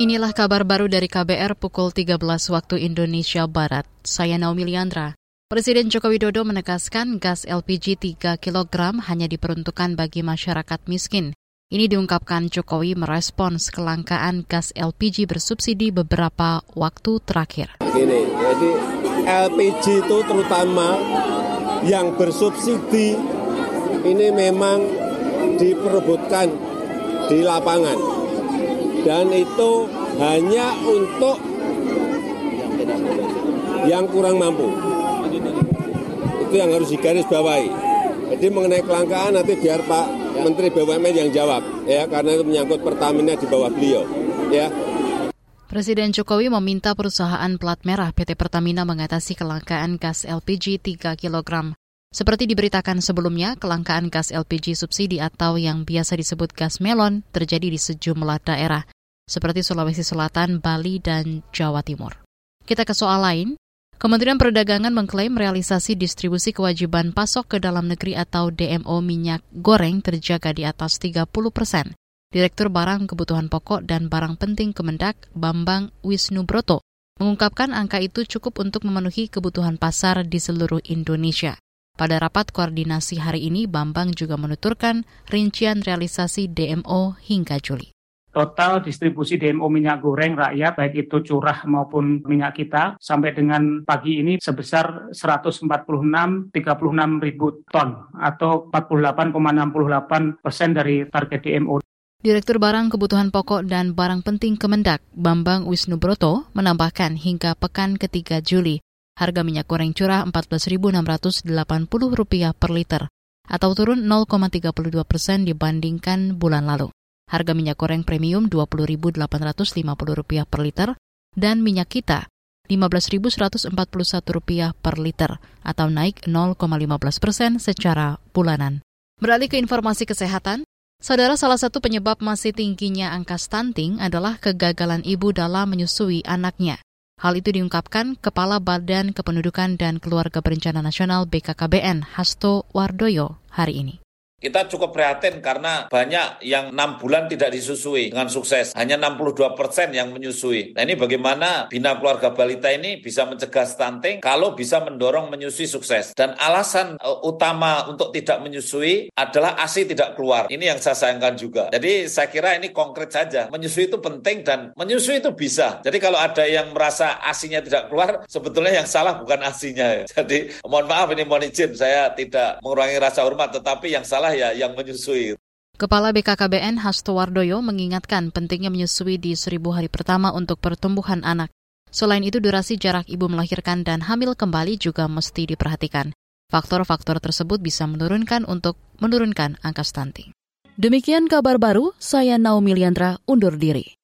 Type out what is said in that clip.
Inilah kabar baru dari KBR pukul 13 waktu Indonesia Barat. Saya Naomi Liandra. Presiden Joko Widodo menegaskan gas LPG 3 kg hanya diperuntukkan bagi masyarakat miskin. Ini diungkapkan Jokowi merespons kelangkaan gas LPG bersubsidi beberapa waktu terakhir. Gini, jadi LPG itu terutama yang bersubsidi ini memang diperebutkan di lapangan dan itu hanya untuk yang kurang mampu. Itu yang harus digaris bawahi. Jadi mengenai kelangkaan nanti biar Pak Menteri BUMN yang jawab ya karena itu menyangkut Pertamina di bawah beliau ya. Presiden Jokowi meminta perusahaan plat merah PT Pertamina mengatasi kelangkaan gas LPG 3 kg. Seperti diberitakan sebelumnya, kelangkaan gas LPG subsidi atau yang biasa disebut gas melon terjadi di sejumlah daerah, seperti Sulawesi Selatan, Bali, dan Jawa Timur. Kita ke soal lain. Kementerian Perdagangan mengklaim realisasi distribusi kewajiban pasok ke dalam negeri atau DMO minyak goreng terjaga di atas 30 persen. Direktur Barang Kebutuhan Pokok dan Barang Penting Kemendak, Bambang Wisnu Broto, mengungkapkan angka itu cukup untuk memenuhi kebutuhan pasar di seluruh Indonesia. Pada rapat koordinasi hari ini, Bambang juga menuturkan rincian realisasi DMO hingga Juli. Total distribusi DMO minyak goreng rakyat, baik itu curah maupun minyak kita, sampai dengan pagi ini sebesar 146,36 ribu ton atau 48,68 persen dari target DMO. Direktur Barang Kebutuhan Pokok dan Barang Penting Kemendak, Bambang Wisnu Broto, menambahkan hingga pekan ketiga Juli, harga minyak goreng curah Rp14.680 per liter atau turun 0,32 persen dibandingkan bulan lalu. Harga minyak goreng premium Rp20.850 per liter dan minyak kita Rp15.141 per liter atau naik 0,15 persen secara bulanan. Beralih ke informasi kesehatan, Saudara, salah satu penyebab masih tingginya angka stunting adalah kegagalan ibu dalam menyusui anaknya. Hal itu diungkapkan Kepala Badan Kependudukan dan Keluarga Berencana Nasional BKKBN Hasto Wardoyo hari ini. Kita cukup prihatin karena banyak yang enam bulan tidak disusui dengan sukses. Hanya 62 persen yang menyusui. Nah ini bagaimana Bina Keluarga Balita ini bisa mencegah stunting kalau bisa mendorong menyusui sukses. Dan alasan uh, utama untuk tidak menyusui adalah ASI tidak keluar. Ini yang saya sayangkan juga. Jadi saya kira ini konkret saja. Menyusui itu penting dan menyusui itu bisa. Jadi kalau ada yang merasa ASInya tidak keluar, sebetulnya yang salah bukan ASInya. Jadi mohon maaf ini mohon izin saya tidak mengurangi rasa hormat, tetapi yang salah ya yang menyusui. Kepala BKKBN Hasto Wardoyo mengingatkan pentingnya menyusui di seribu hari pertama untuk pertumbuhan anak. Selain itu, durasi jarak ibu melahirkan dan hamil kembali juga mesti diperhatikan. Faktor-faktor tersebut bisa menurunkan untuk menurunkan angka stunting. Demikian kabar baru, saya Naomi Liandra undur diri.